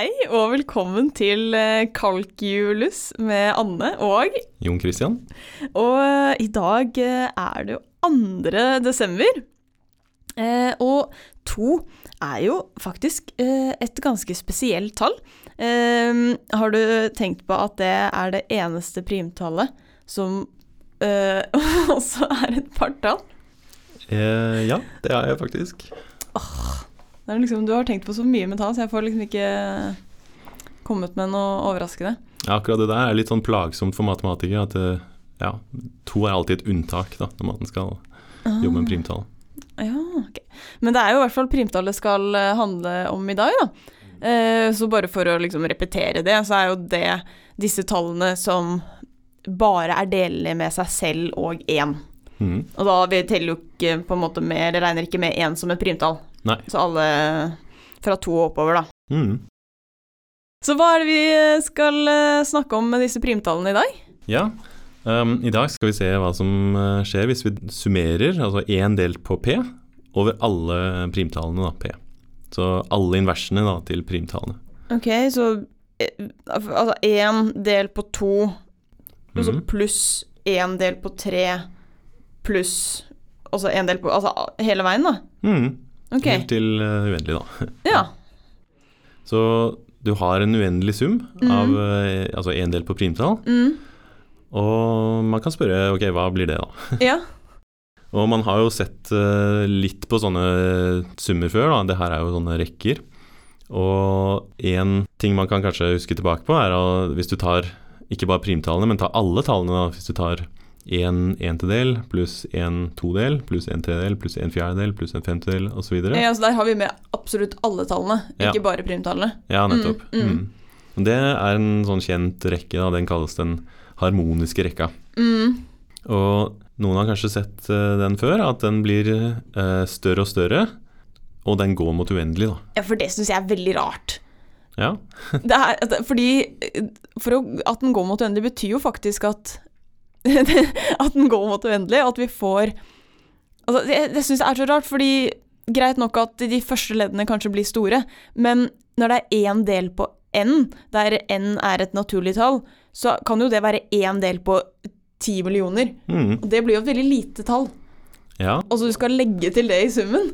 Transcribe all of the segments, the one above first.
Hei og velkommen til Kalkjulus med Anne og Jon Christian. Og eh, i dag eh, er det jo 2. desember. Eh, og to er jo faktisk eh, et ganske spesielt tall. Eh, har du tenkt på at det er det eneste primtallet som eh, også er et partall? Eh, ja, det er jeg faktisk. Er liksom, du har tenkt på så mye med tall, så jeg får liksom ikke kommet med noe overraskende. Ja, akkurat det der er litt sånn plagsomt for matematikere. At eh, ja, to er alltid et unntak da, når man skal jobbe med primtall. Ja, ok. Men det er jo i hvert fall primtallet skal eh, handle om i dag, da. Eh, så bare for å liksom repetere det, så er jo det disse tallene som bare er delige med seg selv og én. Mm. Og da vi teller jo ikke på en måte med, regner ikke med én som et primtall. Nei. Så alle fra to og oppover, da. Mhm. Så hva er det vi skal eh, snakke om med disse primtallene i dag? Ja, um, i dag skal vi se hva som eh, skjer hvis vi summerer, altså én delt på p, over alle primtallene, da, p. Så alle inversene da, til primtallene. Ok, så eh, altså én delt på to Og så Mhm. pluss én del på tre pluss Altså én del på Altså hele veien, da? Mhm. Ok. Helt til eh, uendelig, da. Ja. Så du har en uendelig sum Mhm. av eh, altså en del på primtall, Mm. og man kan spørre ok, hva blir det, da? Ja. Og man har jo sett eh, litt på sånne summer før, da. Det her er jo sånne rekker. Og én ting man kan kanskje huske tilbake på, er at hvis du tar ikke bare primtallene, men tar alle tallene, da. Hvis du tar en entedel pluss en todel pluss en tredel pluss en fjerdedel pluss en femtedel osv. Ja. ja, så der har vi med absolutt alle tallene, Ja. ikke bare primtallene. ja, nettopp. Mm, mm. Mm. Det er en sånn kjent rekke, da. Den kalles den harmoniske rekka. Mm. Og noen har kanskje sett eh, den før, at den blir eh, større og større, og den går mot uendelig, da. Ja, for det syns jeg er veldig rart. Ja. Det er, fordi for å, At den går mot uendelig, betyr jo faktisk at At den går mot uendelig, og at vi får altså, Det, det syns jeg er så rart, fordi greit nok at de første leddene kanskje blir store, men når det er én del på n, der n er et naturlig tall, så kan jo det være én del på ti millioner. Mm. Og det blir jo et veldig lite tall. ja. Og så du skal legge til det i summen.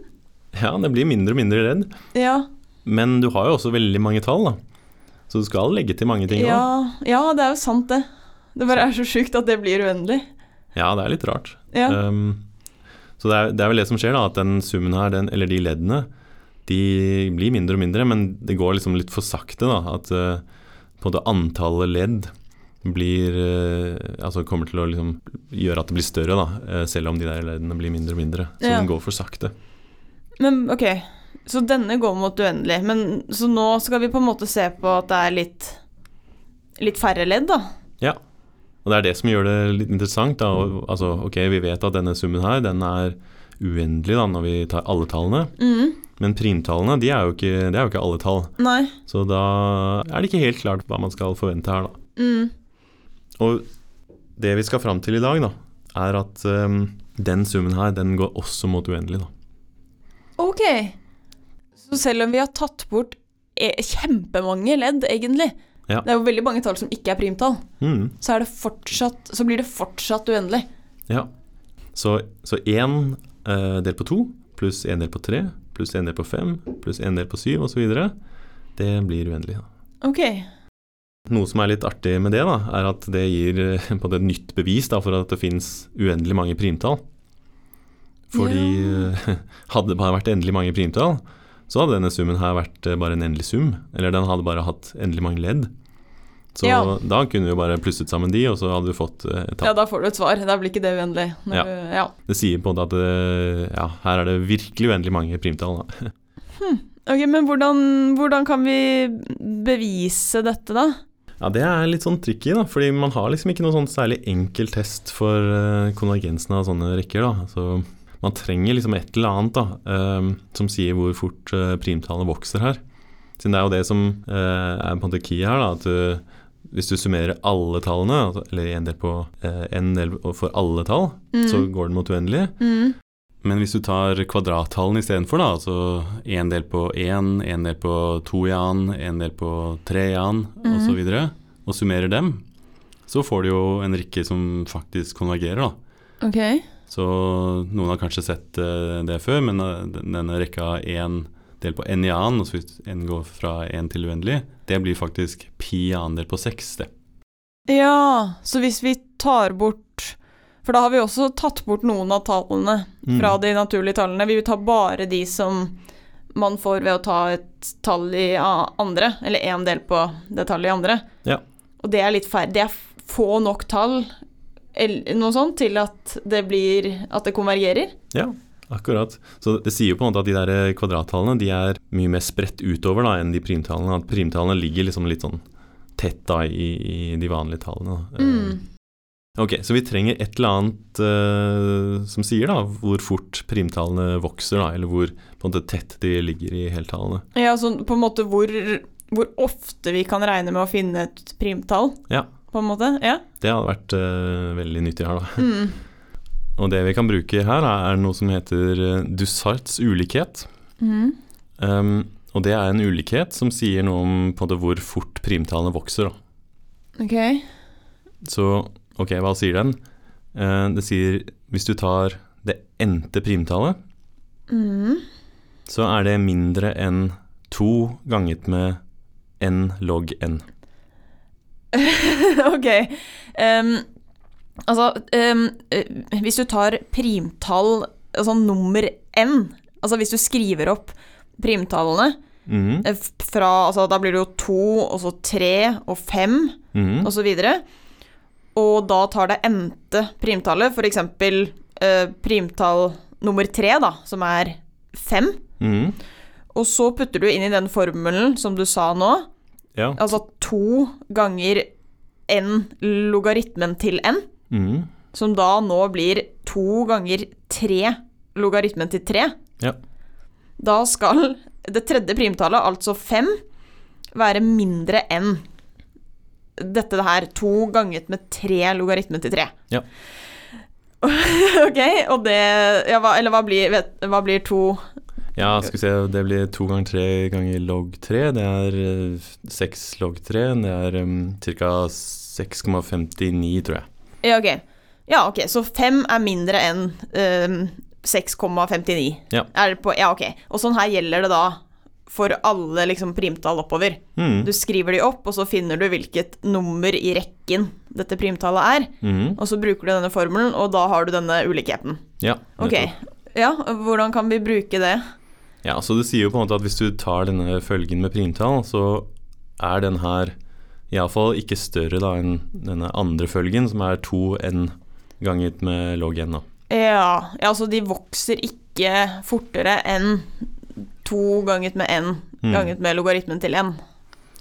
Ja, det blir mindre og mindre redd. Ja, Men du har jo også veldig mange tall, da. Så du skal legge til mange ting òg. ja, ja, det er jo sant, det. Det bare er så sjukt at det blir uendelig. Ja, det er litt rart. Ja. Um, så det er, det er vel det som skjer, da, at den summen her, den, eller de leddene, de blir mindre og mindre, men det går liksom litt for sakte, da. At uh, på det antallet ledd blir uh, Altså kommer til å liksom gjøre at det blir større, da. uh, selv om de der leddene blir mindre og mindre. Så Ja. den går for sakte. Men ok, så denne går mot uendelig. Men så nå skal vi på en måte se på at det er litt litt færre ledd, da. Ja. Og det er det som gjør det litt interessant. Da. Altså, ok, vi vet at denne summen her, den er uendelig da, når vi tar alle tallene. Mm. Men primtallene, de er jo ikke, det er jo ikke alle tall. Nei. Så da er det ikke helt klart hva man skal forvente her, da. Mm. Og det vi skal fram til i dag, da, er at um, den summen her, den går også mot uendelig, da. Ok. Så selv om vi har tatt bort e- kjempemange ledd, egentlig, Ja. det er jo veldig mange tall som ikke er primtall, Mm, så, er det fortsatt, så blir det fortsatt uendelig. ja. Så én uh, del på to pluss én del på tre pluss én del på fem pluss én del på syv osv., det blir uendelig. da. Ok. Noe som er litt artig med det, da, er at det gir eh, på det et nytt bevis da, for at det fins uendelig mange primtall. Fordi ja. hadde det bare vært endelig mange primtall, så hadde denne summen her vært eh, bare en endelig sum. Eller den hadde bare hatt endelig mange ledd. Så Ja. da kunne jo bare plusset sammen de, og så hadde du fått et tall. Ja, da får du et svar. Da blir ikke det uendelig. Ja. Du, ja. Det sier på en måte at det, ja, her er det virkelig uendelig mange primtall. Da. Ok, men hvordan, hvordan kan vi bevise dette, da? Ja, det er litt sånn tricky, da, fordi man har liksom ikke noe sånn særlig enkel test for eh, konvergensen av sånne rekker, da. Så man trenger liksom et eller annet da, eh, som sier hvor fort uh, primtallet vokser her. Siden det er jo det som eh, er på en måte key her, da, at du, hvis du summerer alle tallene, altså, eller en del på eh, en del for alle tall, Mm. så går den mot uendelig. Mm. Men hvis du tar kvadrattallene istedenfor, da, altså én del på én, én del på to i annen, én del på tre i annen, osv., og så videre, og summerer dem, så får du jo en rikke som faktisk konvergerer, da. Ok. Så noen har kanskje sett eh, det før, men eh, denne rekka én del på n i annen, og så hvis n går fra én til uendelig, det blir faktisk pi annendel på seks, det. Ja, så hvis vi tar bort For da har vi også tatt bort noen av tallene Mm. fra de naturlige tallene. Vi vil ta bare de som man får ved å ta et tall i andre, eller én del på det tallet i andre. Ja. Og det er litt feil. Det er få nok tall, noe sånt, til at det blir At det konvergerer. Ja, akkurat. Så det sier jo på en måte at de der kvadrattallene de er mye mer spredt utover da, enn de primtallene. At primtallene ligger liksom litt sånn tett da i, i de vanlige tallene. da. Mm. Ok, så vi trenger et eller annet uh, som sier da hvor fort primtallene vokser, da, eller hvor på en måte tett de ligger i heltallene. Ja, sånn på en måte hvor, hvor ofte vi kan regne med å finne et primtall, Ja. På en måte. Ja. Det hadde vært uh, veldig nyttig her, da. Mm. Og det vi kan bruke her, er noe som heter eh, Dussarts ulikhet. Mm. Um, og det er en ulikhet som sier noe om på måte hvor fort primtallene vokser. Da. Ok. Så ok, hva sier den? Uh, det sier hvis du tar det n-te primtallet, Mm. så er det mindre enn to ganget med n log n. ok. Um, altså, eh, hvis du tar primtall, altså nummer n, altså hvis du skriver opp primtallene mm -hmm. fra, altså da blir det jo to, og så tre, og fem, mhm, og så videre, og da tar det n-te primtallet, for eksempel eh, primtall nummer tre da, som er fem, mhm. og så putter du inn i den formelen som du sa nå, Ja. Altså to ganger n logaritmen til n, mm. som da nå blir to ganger tre logaritmen til tre. Ja. Da skal det tredje primtallet, altså fem, være mindre enn dette her, to ganget med tre logaritmen til tre. Ja. ok, og det ja, hva, Eller hva blir, vet, hva blir to ja, skal vi se, det blir to ganger tre ganger log tre. Det er eh, seks log tre. Det er um, ca. 6,59, tror jeg. Ja, ok. Ja, ok, så fem er mindre enn um, 6,59. Ja. Ja, ok. Og sånn her gjelder det da for alle liksom primtall oppover. Mm. Du skriver de opp, og så finner du hvilket nummer i rekken dette primtallet er, Mm. og så bruker du denne formelen, og da har du denne ulikheten. Ja. Ok. Ja, hvordan kan vi bruke det? Ja, så det sier jo på en måte at hvis du tar denne følgen med primtall, så er den her iallfall ikke større da enn denne andre følgen, som er 2n ganget med log n. Da. Ja, ja, altså de vokser ikke fortere enn 2 ganget med n Mm. ganget med logaritmen til n.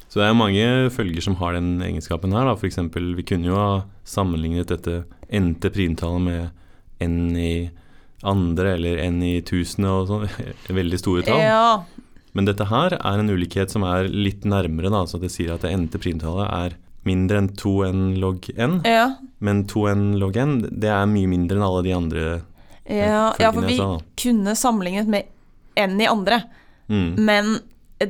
Så det er mange følger som har den egenskapen her. eksempel, vi kunne jo ha sammenlignet dette n-te primtallet med n i andre eller en i tusenet og sånn. Veldig store tall. Ja, Men dette her er en ulikhet som er litt nærmere, da. Så det sier at det n-te primtallet er mindre enn 2n log n. ja. Men 2n log n, det er mye mindre enn alle de andre Ja, ja, for vi sa. kunne sammenlignet med n i andre, Mm. men eh,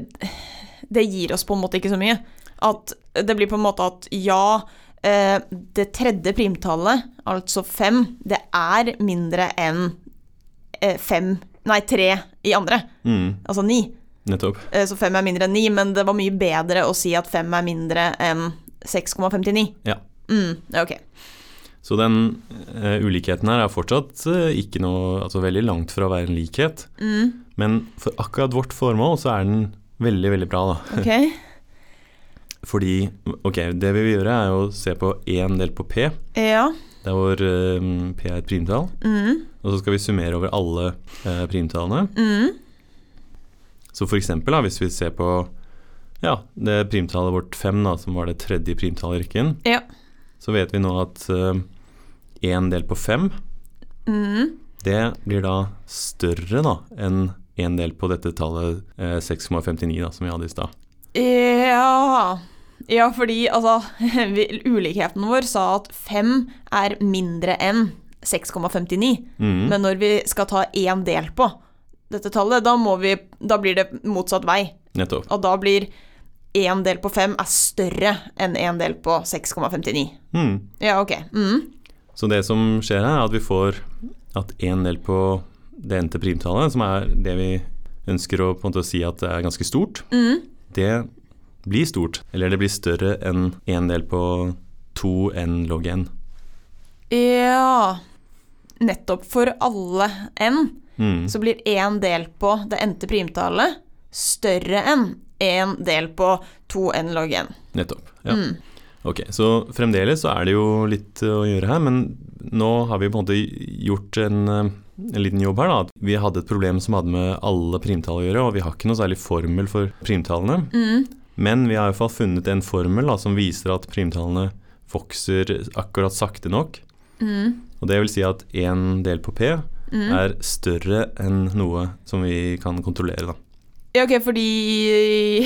det gir oss på en måte ikke så mye. At det blir på en måte at ja, eh, det tredje primtallet, altså fem, det er mindre enn eh, fem Nei, tre i andre, Mm. altså ni. Nettopp. Eh, Så fem er mindre enn ni, men det var mye bedre å si at fem er mindre enn 6,59. Ja. Mm, ok. Så den eh, ulikheten her er fortsatt eh, ikke noe Altså veldig langt fra å være en likhet. Mm, Men for akkurat vårt formål så er den veldig, veldig bra, da. ok. Fordi ok, det vi vil gjøre er å se på én del på P, Ja. der hvor um, P er et primtall. Mm, Og så skal vi summere over alle eh, primtallene. mm, Så for eksempel da, hvis vi ser på ja, det primtallet vårt 5, da, som var det tredje primtallet i rekken, Ja. så vet vi nå at én del på 5, mm. det blir da større da enn én del på dette tallet eh, 6,59 da, som vi hadde i stad. Ja Ja, fordi altså Ulikheten vår sa at 5 er mindre enn 6,59. Mm. Men når vi skal ta én del på dette tallet, da, må vi, da blir det motsatt vei. Nettopp. Og da blir én del på 5 er større enn én del på 6,59. Mm. Ja, ok. Mm. Så det som skjer her, er at vi får at én del på det endte primtallet, som er det vi ønsker å på en måte si at det er ganske stort, Mm. det blir stort. Eller det blir større enn én del på to n log n. Ja Nettopp. For alle n mm. så blir én del på det endte primtallet større enn én del på to n log n. Nettopp. Ja. Mm. Ok, så fremdeles så er det jo litt eh, å gjøre her, men nå har vi på en måte gjort en, eh, en liten jobb her. da. Vi hadde et problem som hadde med alle primtall å gjøre, og vi har ikke noe særlig formel for primtallene. Mm. Men vi har i hvert fall funnet en formel da, som viser at primtallene vokser akkurat sakte nok. Mm. Og det vil si at én del på P Mm. er større enn noe som vi kan kontrollere. da. Ja, ok, fordi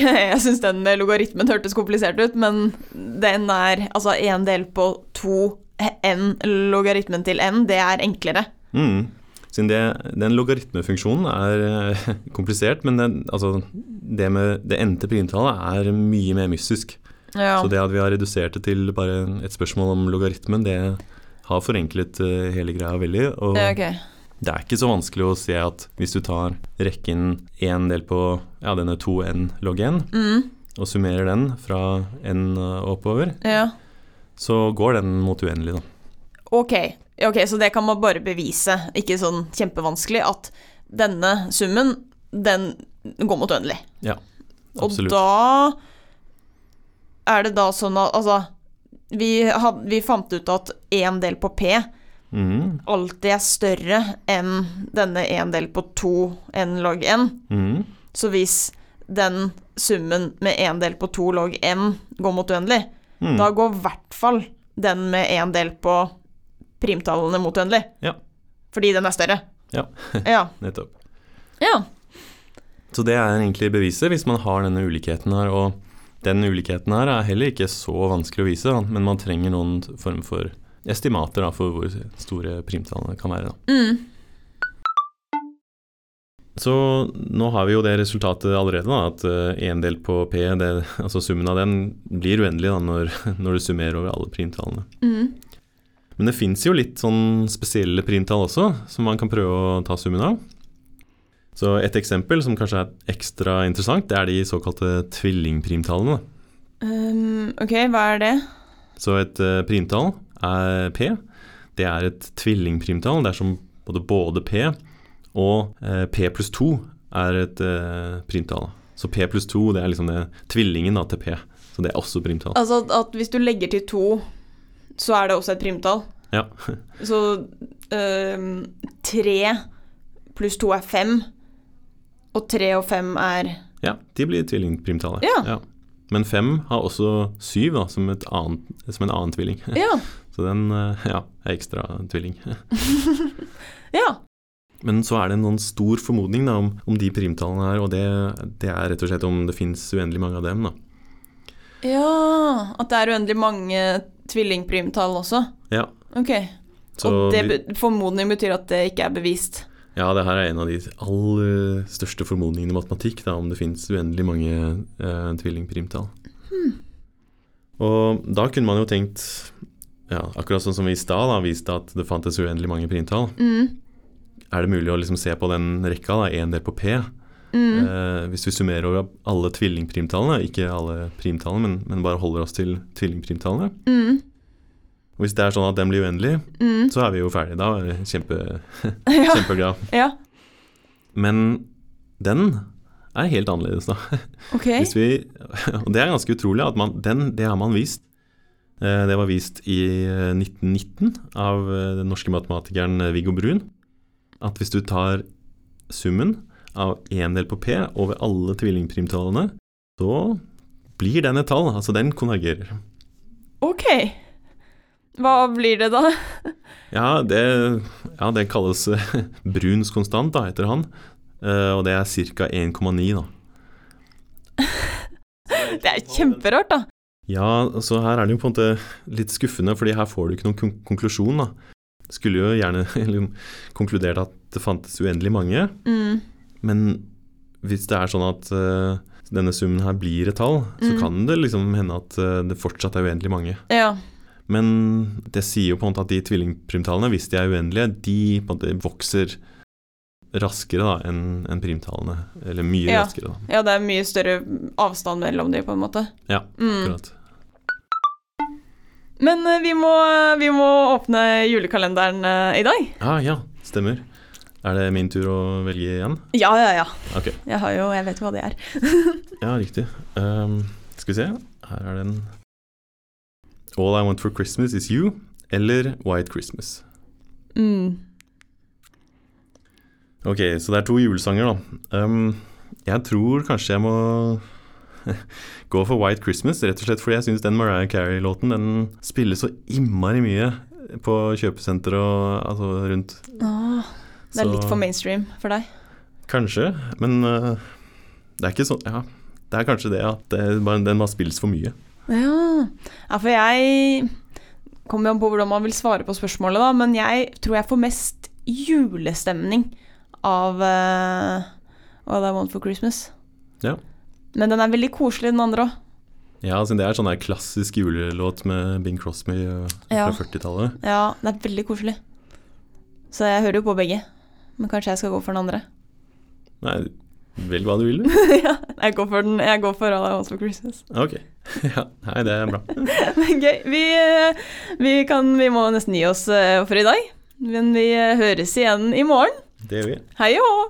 jeg syns den logaritmen hørtes komplisert ut, men den er altså én del på to n, logaritmen til n, det er enklere. Mm. Siden det, den logaritmefunksjonen er eh, komplisert, men den, altså, det med det endte primtallet er mye mer mystisk. Ja. Så det at vi har redusert det til bare et spørsmål om logaritmen, det har forenklet eh, hele greia veldig. Og Ja, okay. det er ikke så vanskelig å se at hvis du tar rekken én del på ja, denne 2n log 1, Mm. og summerer den fra n og oppover, Ja. så går den mot uendelig, da. Ok. ok, så det kan man bare bevise, ikke sånn kjempevanskelig, at denne summen, den går mot uendelig. Ja, absolutt. Og da er det da sånn at Altså, vi, had, vi fant ut at én del på P mm. alltid er større enn denne én del på to n log n. Mm. Så hvis den summen med én del på to log n går mot uendelig, mm. da går i hvert fall den med én del på primtallene mot uendelig. Ja. Fordi den er større. Ja. ja. Nettopp. Ja. Så det er egentlig beviset hvis man har denne ulikheten her, og den ulikheten her er heller ikke så vanskelig å vise, da, men man trenger noen form for estimater da, for hvor store primtallene kan være. Da. Mm. Så nå har vi jo det resultatet allerede, da, at én del på P, det, altså summen av den, blir uendelig da, når, når du summerer over alle primtallene. Mm. Men det fins jo litt sånn spesielle primtall også, som man kan prøve å ta summen av. Så et eksempel som kanskje er ekstra interessant, det er de såkalte tvillingprimtallene. Um, ok, hva er det? Så et eh, primtall er P. Det er et tvillingprimtall dersom både, både P og eh, P pluss 2 er et eh, primtall. Så P pluss 2 det er liksom det, tvillingen da, til P. Så det er også primtall. Altså at, at hvis du legger til to, så er det også et primtall. Ja. Så um, tre pluss to er fem, og tre og fem er ja, de blir tvillingprimtallet. Ja. Men fem har også syv da, som, et annet, som en annen tvilling. Ja. Så den eh, ja, er ekstra tvilling. ja. Men så er det en noen stor formodning da, om, om de primtallene her, og det, det er rett og slett om det fins uendelig mange av dem. da. Ja, at det er uendelig mange tvillingprimtall også. Ja, Ok. så og det be formodning betyr at det ikke er bevist. ja, det her er en av de aller største formodningene i matematikk, da, om det fins uendelig mange eh, tvillingprimtall. Og da kunne man jo tenkt, ja, akkurat sånn som vi i stad viste at det fantes uendelig mange primtall, Mm. er det mulig å liksom se på den rekka, én del på P, Mm. Eh, hvis vi summerer over alle tvillingprimtallene, ikke alle primtallene, men, men bare holder oss til tvillingprimtallene Mm. Og Hvis det er sånn at den blir uendelig, Mm. så er vi jo ferdige. Da er det kjempe, ja. kjempeglad. ja. Men den er helt annerledes, da. Okay. Vi, og det er ganske utrolig at man, den, det har man vist. Eh, Det var vist i eh, 1919 av eh, den norske matematikeren Viggo Brun. At hvis du tar summen av én del på P over alle tvillingprimtallene, så blir den et tall. Altså den konvergerer. Ok. Hva blir det da? Ja, det, ja, det kalles eh, Bruns konstant, da, etter han. Eh, og det er ca. 1,9, da. Det er kjemperart, da. Ja, så her er det jo på en måte litt skuffende, fordi her får du ikke noen kon konklusjon, da. skulle jo gjerne konkludert at det fantes uendelig mange, Mm. Men hvis det er sånn at uh, denne summen her blir et tall, så Mm. kan det liksom hende at uh, det fortsatt er uendelig mange. Ja. Men det sier jo på en måte at de tvillingprimtallene, hvis de er uendelige, de på en måte vokser raskere da enn en primtallene. Eller mye Ja. raskere, da. ja, det er mye større avstand mellom de, på en måte. Ja, Mm. akkurat. Men eh, vi må, vi må åpne julekalenderen i dag. Ah, ja, stemmer. Er det min tur å velge igjen? Ja, ja, ja. Okay. Jeg har jo Jeg vet jo hva det er. Ja, riktig. Um, skal vi se. Her er den. All I Want for Christmas Is You eller White Christmas. Mm. Ok, så det er to julesanger, da. Um, jeg tror kanskje jeg må gå for White Christmas, rett og slett fordi jeg syns den Mariah Carey-låten den spiller så innmari mye på kjøpesenter og altså rundt. Åh, det er Så- litt for mainstream for deg. Kanskje, men uh, det er ikke sånn Ja, det er kanskje det at det, bare- den har spilles for mye. Ja. ja, for jeg Kommer jo an på hvordan man vil svare på spørsmålet, da, men jeg tror jeg får mest julestemning av uh, All I Want for Christmas. Ja. Men den er veldig koselig, den andre òg. Ja, altså det er sånn der klassisk julelåt med Bing Crosby fra Ja. fra 40-tallet. Ja, det er veldig koselig. Så jeg hører jo på begge. Men kanskje jeg skal gå for den andre. Nei, velg hva du vil, du. ja, jeg går for den. Jeg går for All I Want for Christmas. Ok. Ja, nei, det er bra. Men gøy. Vi, eh, vi, kan, vi må nesten gi oss eh, for i dag. Men vi eh, høres igjen i morgen. Det gjør vi. Hei og hå!